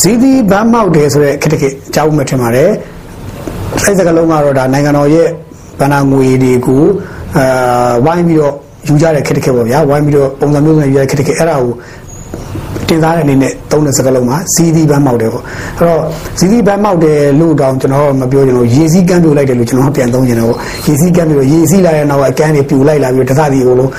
ဇီးသီးဗန်းမောက်တယ်ဆိုတဲ့ခက်တခက်ကြားဦးမှထင်ပါတယ်အဲ့စကလုံးကတော့ဒါနိုင်ငံတော်ရဲ့ဗန္နာငွေတွေကိုအာဝိုင်းပြီးတော့ယူကြတဲ့ခက်တခက်ပေါ့ဗျာဝိုင်းပြီးတော့ပုံစံမျိုးနဲ့ယူရတဲ့ခက်တခက်အဲ့ဒါကို တင်စားတဲ့အနေနဲ့သုံးတဲ့စကားလုံးမှာဇီးသီးပန်းမောက်တယ်ပေါ့အဲ့တော့ဇီးသီးပန်းမောက်တယ်လို့တောင်ကျွန်တော်မပြောချင်ဘူးရေစည်းကမ်းပြိုလိုက်တယ်လို့ကျွန်တော်ပြန်သုံးချင်တယ်ပေါ့ရေစည်းကမ်းပြိုရေစည်းလာတဲ့နောက်အကမ်းတွေပြိုလိုက်လာပြီးတော့တသတိကိုလုံး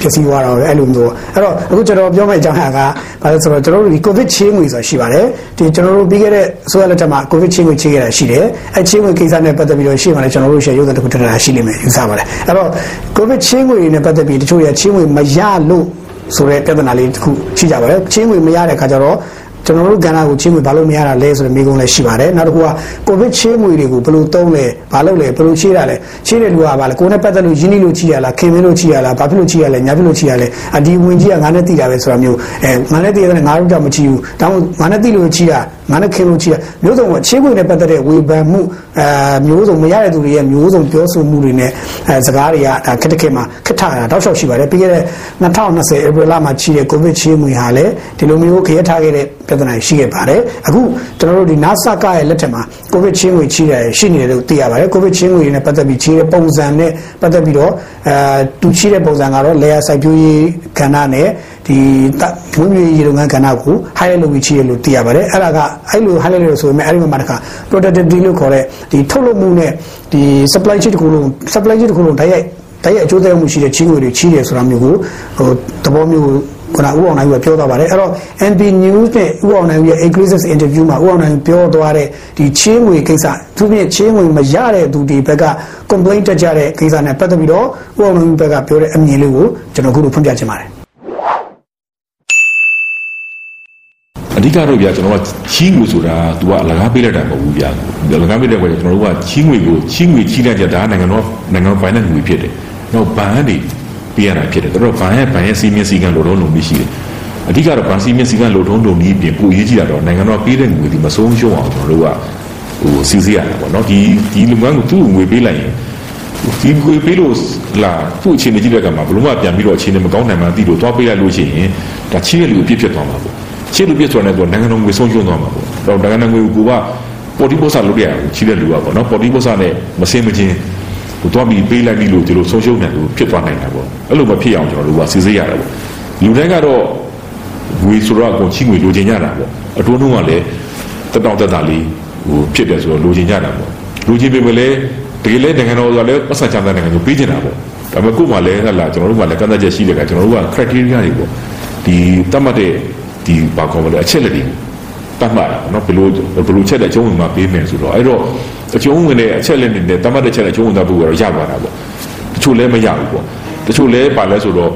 ပျက်စီးသွားတာပဲအဲ့လိုမျိုးအဲ့တော့အခုကျွန်တော်ပြောမယ့်အကြောင်းအရာကဘာလဲဆိုတော့ကျွန်တော်တို့ဒီကိုဗစ်ချင်းငွေဆိုတာရှိပါတယ်ဒီကျွန်တော်တို့ပြီးခဲ့တဲ့အစိုးရလက်ထက်မှာကိုဗစ်ချင်းငွေချေးခဲ့တာရှိတယ်အဲ့ချင်းငွေကိစ္စနဲ့ပတ်သက်ပြီးတော့ရှေ့မှာလည်းကျွန်တော်တို့ရှယ်ရုပ်သံတစ်ခုထပ်တာရှိလိမ့်မယ်ယူဆပါတယ်အဲ့တော့ကိုဗစ်ချင်းငွေနဲ့ပတ်သက်ပြီးတချို့ရချင်းငွေမရလို့ ဆိုတဲ့ပြဿနာလေးတစ်ခုရှိကြပါတယ်ချင်းငွေမရတဲ့ခါကျတော့ကျွန်တော်တို့ကဏ္ဍကိုချင်းငွေဘာလို့မရတာလဲဆိုတဲ့မိကုံးလည်းရှိပါတယ်နောက်တစ်ခုကကိုဗစ်ချင်းငွေတွေကိုဘယ်လိုသုံးလဲဘာလုပ်လဲဘယ်လိုချေးတာလဲချေးတဲ့လူကဘာလဲကိုယ်နဲ့ပတ်သက်လို့ရင်းနှီးလို့ချေးရလားခင်မင်းလို့ချေးရလားဘာဖြစ်လို့ချေးရလဲညာဖြစ်လို့ချေးရလဲအဒီဝင်ကြီးကငါနဲ့တည်တာပဲဆိုတာမျိုးအဲငါနဲ့တည်ရတယ်ငါတို့တော့မချေးဘူးဒါမှမဟုတ်ငါနဲ့တည်လို့ချေးတာ ငါနဲ့ခင်လို့ချေးတာမျိုးစုံကချေးငွေနဲ့ပတ်သက်တဲ့ဝေဖန်မှုအဲမျိုးစုံမရတဲ့သူတွေရဲ့မျိုးစုံပြောဆိုမှုတွေနဲ့အဲစကားတွေကဒါခက်တခက်မှာခက်ထတာတောက်လျှောက်ရှိပါတယ်ပြီးခဲ့တဲ့2020ဧပြီလမှာချီးတဲ့ကိုဗစ်ချေးငွေဟာလည်းဒီလိုမျိုးခရက်ထားခဲ့တဲ့ပြဿနာရှိခဲ့ပါတယ်အခုကျွန်တော်တို့ဒီ NASA ကရဲ့လက်ထက်မှာကိုဗစ်ချင်းငွေချီးတယ်ရှိနေတယ်လို့သိရပါတယ်ကိုဗစ်ချင်းငွေနဲ့ပတ်သက်ပြီးချီးတဲ့ပုံစံနဲ့ပတ်သက်ပြီးတော့အဲသူချီးတဲ့ပုံစံကတော့ layer စိုက်ပျိုးရေးကဏ္ဍနဲ့ ဒီဝင်းမြေရေလုပ်ငန်းကဏ္ဍကို highlight လုပ်ပြီးချီးရလို့သိရပါတယ်အဲ့ဒါကအဲ့လို highlight လို့ဆိုပေမဲ့အဲ့ဒီမှာတခါ productivity လို့ခေါ်တဲ့ဒီထုတ်လုပ်မှုနဲ့ဒီ supply chain တစ်ခုလုံး supply chain တစ်ခုလုံးတိုက်ရိုက်တိုက်ရိုက်အကျိုးသက်ရောက်မှုရှိတဲ့ချီးငွေတွေချီးတယ်ဆိုတာမျိုးကိုဟိုသဘောမျိုးခုနဦးအောင်နိုင်ကပြောသွားပါတယ်အဲ့တော့ NP News နဲ့ဦးအောင်နိုင်ရဲ့ exclusive interview မှာဦးအောင်နိုင်ပြောသွားတဲ့ဒီချင်းငွေကိစ္စသူပြည့်ချင်းငွေမရတဲ့သူဒီဘက်က complaint တက်ကြတဲ့ကိစ္စနဲ့ပတ်သက်ပြီးတော့ဦးအောင်နိုင်ဘက်ကပြောတဲ့အမြင်လေးကိုကျွန်တော်ခုလိုဖွင့်ပြချင်ပါတယ် အဓိကတော့ဗျာကျွန်တော်ကချီးငွေဆိုတာ तू ကအလကားပေးလိုက်တာမဟုတ်ဘူးဗျာအလကားပေးတဲ့ကွာကျွန်တော်တို့ကချီးငွေကိုချီးငွေချီးလိုက်ကြဒါနိုင်ငံတော်နိုင်ငံတော်ပိုင်းတဲ့ငွေဖြစ်တယ်။နောက်ဘဏ်တွေပေးရတာဖြစ်တယ်။ဒါတော့ဘဏ်ရဲ့ဘဏ်ရဲ့စီမင်းစည်းကမ်းလိုတော့လုံးမရှိတယ်။အဓိကတော့ဘဏ်စီမင်းစည်းကမ်းလိုတော့လုံးပြီးပြင်ပို့ရေးကြည့်တာတော့နိုင်ငံတော်ပေးတဲ့ငွေဒီမဆုံးရှုံးအောင်ကျွန်တော်တို့ကဟိုစီစီရတာပေါ့နော်ဒီဒီလုပ်ငန်းကိုသူ့ငွေပေးလိုက်ရင်ဒီကိုပေးလို့လာသူ့အခြေအနေကြည့်တဲ့အခါမှာဘလို့မှပြန်ပြီးတော့အခြေအနေမကောင်းနိုင်မှန်းသိလို့သွားပေးလိုက်လို့ရှိရင်ဒါချီးရလူအပြစ်ဖြစ်သွားမှာပေါ့ ချီးလူပြစ်သွားတဲ့တော့နိုင်ငံတော်ငွေဆုံးရှုံးသွားမှာပေါ့တော့နိုင်ငံတော်ငွေကိုကပေါ်တီပို့စာလုပ်ရအောင်ချီးတဲ့လူကပေါ့နော်ပေါ်တီပို့စာနဲ့မစင်မချင်းဟိုတော့ပြီးပေးလိုက်ပြီလို့ဒီလိုဆုံးရှုံးတယ်လို့ဖြစ်သွားနိုင်တာပေါ့အဲ့လိုမဖြစ်အောင်ကျွန်တော်တို့ကစီစစ်ရတာပေါ့လူတိုင်းကတော့ငွေဆိုတော့အကုန်ချီးငွေလိုချင်ကြတာပေါ့အတိုးနှုန်းကလည်းတက်တောင့်တက်တာလေးဟိုဖြစ်တယ်ဆိုတော့လိုချင်ကြတာပေါ့လိုချင်ပေမဲ့လည်းတကယ်လဲနိုင်ငံတော်ဆိုတာလည်းပတ်စံချမ်းသာနိုင်ငံကိုပေးချင်တာပေါ့ဒါပေမဲ့ကို့မှာလည်းဟလာကျွန်တော်တို့ကလည်းကန့်သတ်ချက်ရှိတဲ့ကကျွန်တော်တို့က criteria တွေပေါ့ဒီတတ်မှတ်တဲ့ ဒီဘာကောမလဲအချက်လက်တွေတတ်မှတ်တာနော်ဘယ်လိုဘယ်လိုချက်တဲ့အကျုံးဝင်မှာပေးမယ်ဆိုတော့အဲ့တော့အကျုံးဝင်တဲ့အချက်လက်တွေနဲ့တတ်မှတ်တဲ့ချက်လက်အကျုံးဝင်တာဖို့ကတော့ရပါတာပေါ့တချို့လည်းမရဘူးပေါ့တချို့လည်းပါလဲဆိုတော့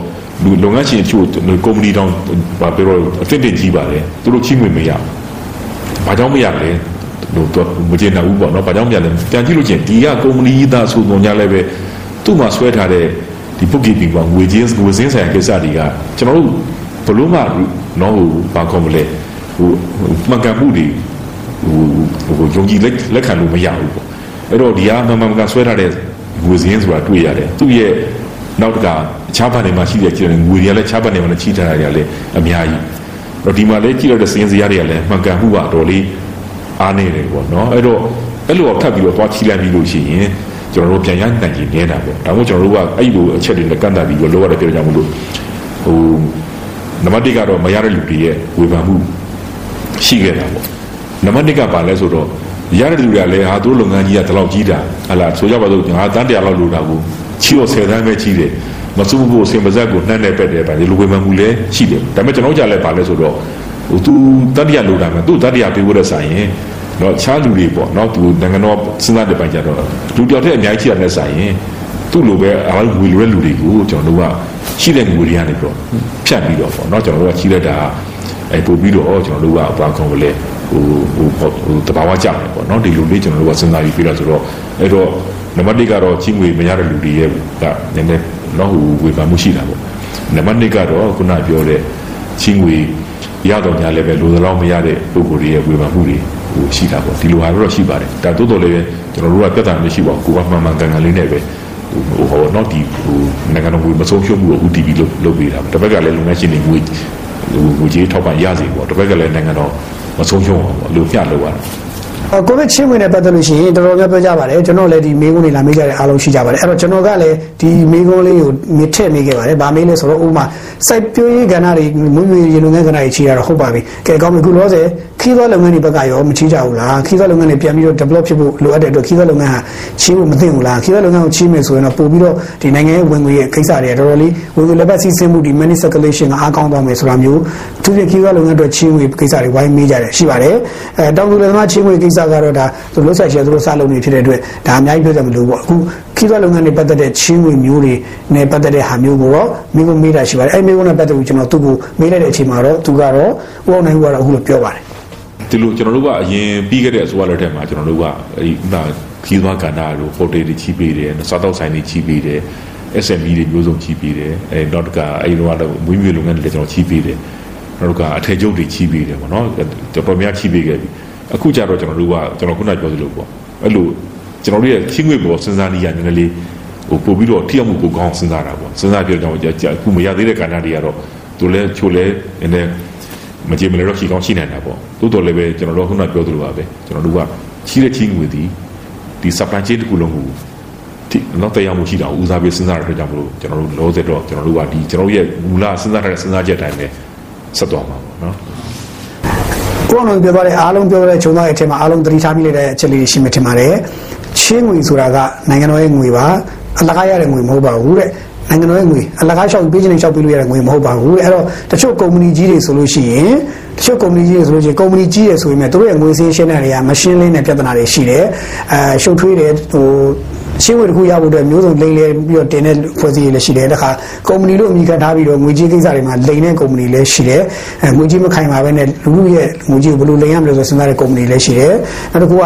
လူလုပ်ငန်းရှင်တချို့ကုမ္ပဏီတောင်ဘာပြောတော့အ fit တင်ကြီးပါတယ်သူတို့ချီးငွေမရဘာကြောင့်မရလဲလို့တော့မကျေနပ်ဘူးပေါ့နော်။ဘာကြောင့်ပြန်လဲ။ပြန်ကြည့်လို့ချင်းဒီကကုမ္ပဏီသားဆိုပုံညာလည်းပဲသူ့မှာဆွဲထားတဲ့ဒီ bookkeeping ကငွေချင်းငွေစင်းဆိုင်ကိစ္စတွေကကျွန်တော်တို့ဘလို့မှ နော်ဟိုဘာကောမလဲဟိုမှန်ကန်မှုတွေဟိုဟိုယုံကြည်လက်လက်ခံလို့မရဘူးပေါ့။အဲ့တော့ဒီကမမှန်မှန်ကန်ဆွဲထားတဲ့ငွေစင်းဆိုတာတွေ့ရတယ်။သူ့ရဲ့နောက်တကအခြားဘဏ်တွေမှာရှိတဲ့ကျန်ငွေတွေကလည်းခြားဘဏ်တွေမှာလည်းချီးထားတာတွေကလည်းအများကြီး။တော့ဒီမှာလည်းကြည့်ရတဲ့စင်းစရာတွေကလည်းမှန်ကန်မှုပါတော့လေအားနေတယ်ပေါ့နော်အဲ့တော့အဲ့လိုထပ်ပြီးတော့သွားချီလိုက်ပြီးလို့ရှိရင်ကျွန်တော်တို့ပြန်ရနိုင်ကြီးနေတာပေါ့ဒါမှမဟုတ်ကျွန်တော်တို့ကအဲ့လိုအချက်တွေနဲ့ကန့်သတ်ပြီးတော့လောရတဲ့ပြောကြမလို့ဟို နံပါတ်1ကတော့မရတဲ့လူတွေရဲ့ဝေဖန်မှုရှိခဲ့တာပေါ့နံပါတ်2ကဘာလဲဆိုတော့ရတဲ့လူတွေကလည်းဟာသူတို့လုပ်ငန်းကြီးကဒီလောက်ကြီးတာဟလာဆိုကြပါစို့ငါတန်းတရားလောက်လိုတာကိုချီတော့10တန်းပဲကြီးတယ်မစုဖို့အစင်ပါဇက်ကိုနှမ်းနေပက်တယ်ဗာဒီလိုဝေဖန်မှုလည်းရှိတယ်ဒါပေမဲ့ကျွန်တော်ကြလည်းဗာလဲဆိုတော့ဟိုသူတတိယလိုတာမှာသူတတိယပေးဖို့တဲ့ဆိုင်ရင်တော့ခြားလူတွေပေါ့နော်သူနိုင်ငံတော်စဉ်းစားတဲ့ပိုင်းကြတော့လူတယောက်တည်းအများကြီးရှိရတဲ့ဆိုင်ရင် သူ့လိုပဲအားငွေလိုတဲ့လူတွေကိုကျွန်တော်တို့ကရှိတဲ့ငွေတွေကနေတော့ဖြတ်ပြီးတော့ပေါ့နော်ကျွန်တော်တို့ကကြီးလိုက်တာအဲပို့ပြီးတော့ကျွန်တော်တို့ကဘာကောင်းလဲဟိုဟိုဟိုတဘာဝကြတယ်ပေါ့နော်ဒီလိုလေးကျွန်တော်တို့ကစဉ်းစားပြီးပြတာဆိုတော့အဲ့တော့နံပါတ်1ကတော့ကြီးငွေမရတဲ့လူတွေရဲ့ကနည်းနည်းတော့ဟိုဝေဖန်မှုရှိတာပေါ့နံပါတ်2ကတော့ခုနပြောတဲ့ကြီးငွေရတော့ညာလည်းပဲလိုသလောက်မရတဲ့ပုံကိုယ်တွေရဲ့ဝေဖန်မှုတွေဟိုရှိတာပေါ့ဒီလိုဟာတော့ရှိပါတယ်ဒါတိုးတော်လည်းပဲကျွန်တော်တို့ကပြဿနာမရှိပါဘူးကိုကမှန်မှန်ကန်ကန်လေးနဲ့ပဲ ဟိုဟောတော့ဒီဟိုနိုင်ငံတော်ကိုမဆုံးရှုံးမှုကို UTV လို့လုပ်ပေးတာတစ်ဘက်ကလည်းလုံငန်းရှင်တွေငွေဟိုငွေကြီးထောက်ပံ့ရစီပေါ့တစ်ဘက်ကလည်းနိုင်ငံတော်မဆုံးရှုံးအောင်ပေါ့လို့ပြလို့ရတာ ကိုဗစ်ချင်းဝင်နဲ့ပတ်သက်လို့ရှိရင်တော်တော်များပြောကြပါတယ်ကျွန်တော်လည်းဒီမေးခွန်းတွေလာမေးကြတဲ့အားလုံးရှိကြပါတယ်အဲ့တော့ကျွန်တော်ကလည်းဒီမေးခွန်းလေးကိုမြစ်ထည့်မေးခဲ့ပါတယ်ဗာမေးလဲဆိုတော့ဥပမာစိုက်ပျိုးရေးကဏ္ဍတွေမွေးမြူရေးလုပ်ငန်းကဏ္ဍတွေချီရတော့ဟုတ်ပါပြီကဲကောင်းပြီခုလောဆယ်ခီးသောလုပ်ငန်းတွေဘက်ကရောမချီကြဘူးလားခီးသောလုပ်ငန်းတွေပြန်ပြီးတော့ develop ဖြစ်ဖို့လိုအပ်တဲ့အတွက်ခီးသောလုပ်ငန်းဟာချီးဖို့မသင့်ဘူးလားခီးသောလုပ်ငန်းကိုချီးမယ်ဆိုရင်တော့ပို့ပြီးတော့ဒီနိုင်ငံရဲ့ဝင်ငွေရဲ့ကိစ္စတွေတော်တော်လေးဝင်ငွေလက်ပတ်စီးဆင်းမှုဒီ money circulation ကအားကောင်းသွားမယ်ဆိုတာမျိုးသူတို့ခီးသောလုပ်ငန်းအတွက်ချီးငွေကိစ္စတွေဝိုင်းမေးကြတယ်ရှိပါတယ်အဲတောင်သူလယ်သမားချီးငွေကိစ္စကတော့ဒါသူလို့ဆက်ရှယ်သူတို့စလုပ်နေဖြစ်တဲ့အတွက်ဒါအများကြီးပြောကြမလို့ပေါ့အခုခီးသောလုပ်ငန်းတွေပတ်သက်တဲ့ချီးငွေမျိုးတွေနဲ့ပတ်သက်တဲ့ဟာမျိုးကိုတော့မိကိုမေးတာရှိပါတယ်အဲမိကိုနဲ့ပတ်သက်ပြီးကျွန်တော်သူ့ကိုမေးလိုက်တဲ့အချိန်မှာတော့သူကတော့ဥအောင်နိုင်ဦးကတော့အခုလိုပြောပါတယ်ဒီလိုကျွန်တော်တို့ကအရင်ပြီးခဲ့တဲ့အစိုးရလက်ထက်မှာကျွန်တော်တို့ကအဲဒီဥနာခီးသွားကဏ္ဍတို့ဟိုတယ်တွေချီးပေးတယ်စားတောက်ဆိုင်တွေချီးပေးတယ် SME တွေမျိုးစုံချီးပေးတယ်အဲနောက်တစ်ခါအဲဒီတော့ကတော့မွေးမြူလုပ်ငန်းတွေလည်းကျွန်တော်ချီးပေးတယ်နောက်တစ်ခါအထည်ချုပ်တွေချီးပေးတယ်ပေါ့နော်တော်တော်များချီးပေးခဲ့ပြီ အခုကျတော့ကျွန်တော်တို့ကကျွန်တော်ခုနပြောသလိုပေါ့အဲ့လိုကျွန်တော်တို့ရဲ့ချင်းငွေပေါ်စဉ်းစားနေရနည်းနည်းလေးဟိုပို့ပြီးတော့ထိရောက်မှုကိုကောင်းစဉ်းစားတာပေါ့စဉ်းစားပြောတော့အခုမရသေးတဲ့ကဏ္ဍတွေကတော့သူလည်းချိုလဲနည်းနည်းမကြည့်မလဲတော့ခီကောင်းရှိနေတာပေါ့တိုးတော်လည်းပဲကျွန်တော်တို့ခုနပြောသလိုပါပဲကျွန်တော်တို့ကချီးတဲ့ချင်းငွေဒီဒီ supply chain တစ်ခုလုံးကိုဒီတော့တရားမှုရှိတာဦးစားပေးစဉ်းစားရတဲ့ကြောင့်မလို့ကျွန်တော်တို့လောဆယ်တော့ကျွန်တော်တို့ကဒီကျွန်တော်ရဲ့မူလစဉ်းစားထားတဲ့စဉ်းစားချက်တိုင်းပဲဆက်သွားမှာပေါ့နော် ကိုအောင်ပြောသွားတဲ့အားလုံးပြောတဲ့ခြုံသားရဲ့အထက်မှာအားလုံးသတိထားမိလိုက်တဲ့အချက်လေးတွေရှိမှထင်ပါတယ်ချင်းငွေဆိုတာကနိုင်ငံတော်ရဲ့ငွေပါအလကားရတဲ့ငွေမဟုတ်ပါဘူးတဲ့နိုင်ငံတော်ရဲ့ငွေအလကားလျှောက်ပေးခြင်းနဲ့လျှောက်ပေးလို့ရတဲ့ငွေမဟုတ်ပါဘူးအဲ့တော့တချို့ကုမ္ပဏီကြီးတွေဆိုလို့ရှိရင်တချို့ကုမ္ပဏီကြီးတွေဆိုလို့ရှိရင်ကုမ္ပဏီကြီးတွေဆိုရင်လည်းတို့ရဲ့ငွေစင်းရှင်းတဲ့တွေကမရှင်းလင်းတဲ့ပြဿနာတွေရှိတယ်အဲရှုပ်ထွေးတယ်ဟို ရှင်းဝေတစ်ခုရဖို့အတွက်မျိုးစုံလိမ့်လဲပြီးတော့တင်တဲ့ဖွဲ့စည်းရလည်းရှိတယ်တခါကုမ္ပဏီလို့အမိခံထားပြီးတော့ငွေကြီးကိစ္စတွေမှာလိမ့်တဲ့ကုမ္ပဏီလည်းရှိတယ်အဲငွေကြီးမခိုင်ပါပဲနဲ့လူလူရဲ့ငွေကြီးကိုဘယ်လိုလိမ့်ရမလဲဆိုစဉ်းစားတဲ့ကုမ္ပဏီလည်းရှိတယ်နောက်တစ်ခုက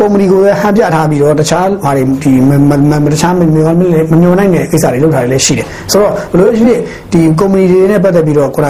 ကုမ္ပဏီကိုလည်းဟန်ပြထားပြီးတော့တခြားဟာတွေဒီမတခြားမမျောမမျောနိုင်တဲ့ကိစ္စတွေလုပ်ထားတယ်လည်းရှိတယ်ဆိုတော့ဘယ်လိုဖြစ်ဒီကုမ္ပဏီတွေနဲ့ပတ်သက်ပြီးတော့ခုန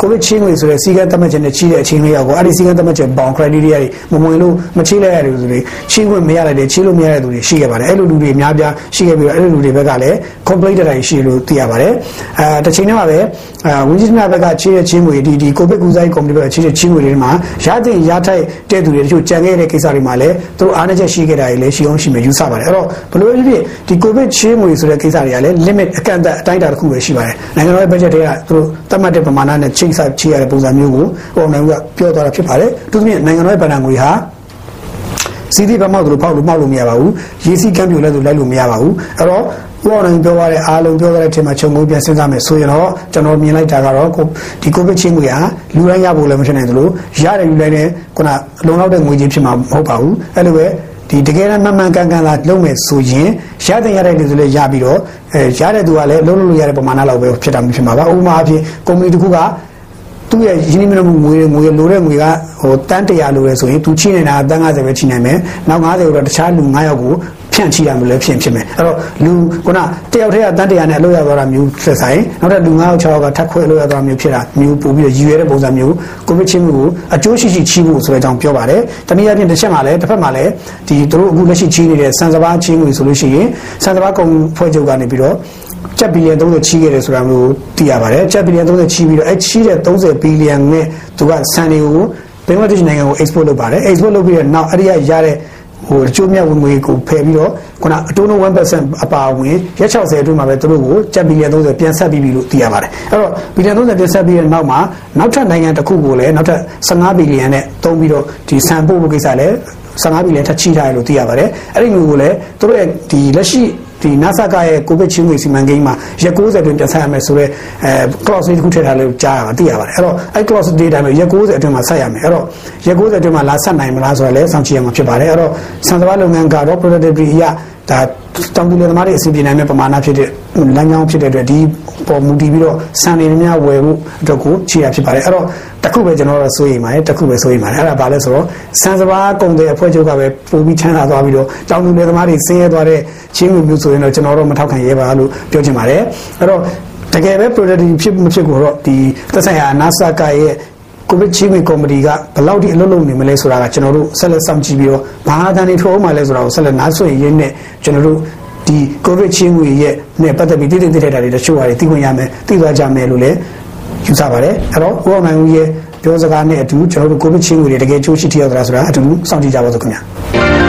ကိုဗစ်ချင်းငွေဆိုတဲ့စီကံသတ်မှတ်ချက်နဲ့ချီးတဲ့အချင်းလေးရောက်ကိုအဲ့ဒီစီကံသတ်မှတ်ချက်ဘောင် criteria တွေမဝင်လို့မချီးလိုက်ရတယ်ဆိုတွေချီးခွင့်မရလိုက်တဲ့ချီးလို့မရတဲ့သူတွေရှိခဲ့ပါတယ်အဲ့လိုလူတွေအများပြားရှိခဲ့ပြီးတော့အဲ့လိုလူတွေဘက်ကလည်း complaint တိုင်းရှိလို့သိရပါတယ်အဲတစ်ချိန်တည်းမှာပဲအဲဝန်ကြီးဌာနဘက်ကချီးတဲ့ချင်းငွေဒီဒီကိုဗစ်ကူဆိုင်ကော်မတီဘက်ကချီးတဲ့ချင်းငွေတွေမှာရတဲ့ရထိုက်တဲ့သူတွေတချို့ကြံခဲ့တဲ့ကိစ္စတွေမှာလည်းသူတို့အားနည်းချက်ရှိခဲ့တာတွေလည်းရှိအောင်ရှိမယ်ယူဆပါတယ်အဲ့တော့ဘယ်လိုဖြစ်ဖြစ်ဒီကိုဗစ်ချင်းငွေဆိုတဲ့ကိစ္စတွေကလည်း limit အကန့်အသတ်အတိုင်းအတာတစ်ခုပဲရှိပါတယ်နိုင်ငံတော်ရဲ့ budget တွေကသူတို့သတ်မှတ်တဲ့ပမာဏနဲ့ချိန်ဆချီရတဲ့ပုံစံမျိုးကိုဟိုနိုင်ကပြောသွားတာဖြစ်ပါတယ်သူတို့နိုင်ငံတော်ရဲ့ဗဏ္ဍာငွေဟာစီးသီးပမောက်သူတို့ဖောက်လို့မောက်လို့မရပါဘူးရေစီးကမ်းပြိုလဲသူလိုက်လို့မရပါဘူးအဲ့တော့ဥအောင်နိုင်ပြောရတဲ့အားလုံးပြောရတဲ့အချိန်မှာခြုံငုံပြန်စဉ်းစားမယ်ဆိုရင်တော့ကျွန်တော်မြင်လိုက်တာကတော့ဒီကိုဗစ်ချင်းငွေဟာလူတိုင်းရဖို့လည်းမဖြစ်နိုင်သလိုရတယ်လူတိုင်းလည်းခုနလုံလောက်တဲ့ငွေကြီးဖြစ်မှာမဟုတ်ပါဘူးအဲ့လိုပဲဒီတကယ်တမ်းမှန်မှန်ကန်ကန်သာလုပ်မယ်ဆိုရင်ရတဲ့ရတဲ့လူတွေလည်းရပြီးတော့အဲရတဲ့သူကလည်းလုံးလုံးလို့ရတဲ့ပမာဏလောက်ပဲဖြစ်တာမျိုးဖြစ်မှာပါဥပမာအဖြစ်ကုမ္ပဏီတစ်ခုက သူ့ရဲ့ရင်းနှီးမြှုပ်နှံမှုငွေငွေလိုတဲ့ငွေကဟိုတန်း100လိုရဲဆိုရင်သူချိနေတာတန်း90ပဲချိနိုင်မယ်နောက်90ကိုတော့တခြားလူ9ယောက်ကိုဖြန့်ချိရမလို့ဖြစ်ဖြစ်မယ်အဲ့တော့လူခုနတယောက်တည်းကတန်း100နဲ့အလုပ်ရသွားတာမျိုးဆက်ဆိုင်နောက်ထပ်လူ9ယောက်6ယောက်ကထပ်ခွဲအလုပ်ရသွားမျိုးဖြစ်တာမျိုးပို့ပြီးတော့ရည်ရွယ်တဲ့ပုံစံမျိုးကိုဗစ်ချင်းမှုကိုအကျိုးရှိရှိချိဖို့ဆိုတဲ့အကြောင်းပြောပါတယ်တနည်းအားဖြင့်တစ်ချက်မှလည်းတစ်ဖက်မှလည်းဒီသူတို့အခုလက်ရှိချိနေတဲ့စံစဘာချင်းငွေဆိုလို့ရှိရင်စံစဘာကုံဖွဲ့ချုပ်ကနေပြီးတော့ ကျပ်ဘီလီယံ30ချီးခဲ့တယ်ဆိုတာမျိုးသိရပါတယ်ကျပ်ဘီလီယံ30ချီးပြီးတော့အဲချီးတဲ့30ဘီလီယံနဲ့သူကဆန်တွေကိုဘင်္ဂလားဒေ့ရှ်နိုင်ငံကို export လုပ်ပါတယ် export လုပ်ပြီးတော့နောက်အဲ့ဒီရရတဲ့ဟိုအကျိုးမြတ်ဝင်ငွေကိုဖယ်ပြီးတော့ခုနအတိုးနှုန်း1%အပါအဝင်ရက်60အတွင်းမှာပဲသူတို့ကိုကျပ်ဘီလီယံ30ပြန်ဆက်ပြီးပြီလို့သိရပါတယ်အဲ့တော့ဘီလီယံ30ပြန်ဆက်ပြီးတဲ့နောက်မှာနောက်ထပ်နိုင်ငံတစ်ခုကိုလည်းနောက်ထပ်15ဘီလီယံနဲ့သုံးပြီးတော့ဒီဆန်ပို့ဖို့ကိစ္စလည်း15ဘီလီယံထပ်ချိထားတယ်လို့သိရပါတယ်အဲ့ဒီငွေကိုလည်းသူတို့ရဲ့ဒီလက်ရှိ ဒီ NASA ကရဲ့ကိုဗစ်ချင်းငွေစီမံကိန်းမှာရက်60အတွင်းပြန်ဆက်ရမယ်ဆိုတော့အဲ clause လေးတစ်ခုထည့်ထားလို့ကြားရမှာသိရပါတယ်အဲ့တော့အဲ့ clause လေးတိုင်းမှာရက်60အတွင်းမှာဆက်ရမယ်အဲ့တော့ရက်60အတွင်းမှာလာဆက်နိုင်မလားဆိုတာလည်းစောင့်ကြည့်ရမှာဖြစ်ပါတယ်အဲ့တော့စံစဘာလုပ်ငန်းကတော့ productivity အရဒါတောင်သူလယ်သမားတွေအစီအပြေနိုင်မဲ့ပမာဏဖြစ်တဲ့ လမ်းကြောင်းဖြစ်တဲ့အတွက်ဒီပေါ်မူတည်ပြီးတော့စံနေများဝယ်ဖို့အတွက်ကိုခြေရဖြစ်ပါတယ်အဲ့တော့တခုပဲကျွန်တော်တို့စိုးရိမ်ပါတယ်တခုပဲစိုးရိမ်ပါတယ်အဲ့ဒါဘာလဲဆိုတော့စံစဘာကုံတဲ့အဖွဲ့ချုပ်ကပဲပို့ပြီးချမ်းသာသွားပြီးတော့တောင်သူလယ်သမားတွေဆင်းရဲသွားတဲ့ချင်းမျိုးမျိုးဆိုရင်တော့ကျွန်တော်တို့မထောက်ခံရဲပါလို့ပြောချင်ပါတယ်အဲ့တော့တကယ်ပဲ productive ဖြစ်မဖြစ်ကိုတော့ဒီသက်ဆိုင်ရာ NASA ကရဲ့ကိုဗစ်ချင်းမီကော်မတီကဘယ်လောက်ထိအလုပ်လုပ်နေမလဲဆိုတာကကျွန်တော်တို့ဆက်လက်စောင့်ကြည့်ပြီးတော့ဘာသာတန်တွေထိုးမှလဲဆိုတာကိုဆက်လက်နားဆွင့်ရင်းနဲ့ကျွန်တော်တို့ ဒီကိုဗစ်ချင်းငွေရဲ့နဲ့ပတ်သက်ပြီးတည်တည်တည်တာတွေတချို့ဟာတွေသိခွင့်ရမယ်သိသွားကြမယ်လို့လည်းယူဆပါတယ်အဲ့တော့ဦးအောင်နိုင်ဦးရဲ့ပြောစကားနဲ့အတူကျွန်တော်တို့ကိုဗစ်ချင်းငွေတွေတကယ်ချိုးရှိထရောက်သလားဆိုတာအတူတူစောင့်ကြည့်ကြပါစို့ခင်ဗျာ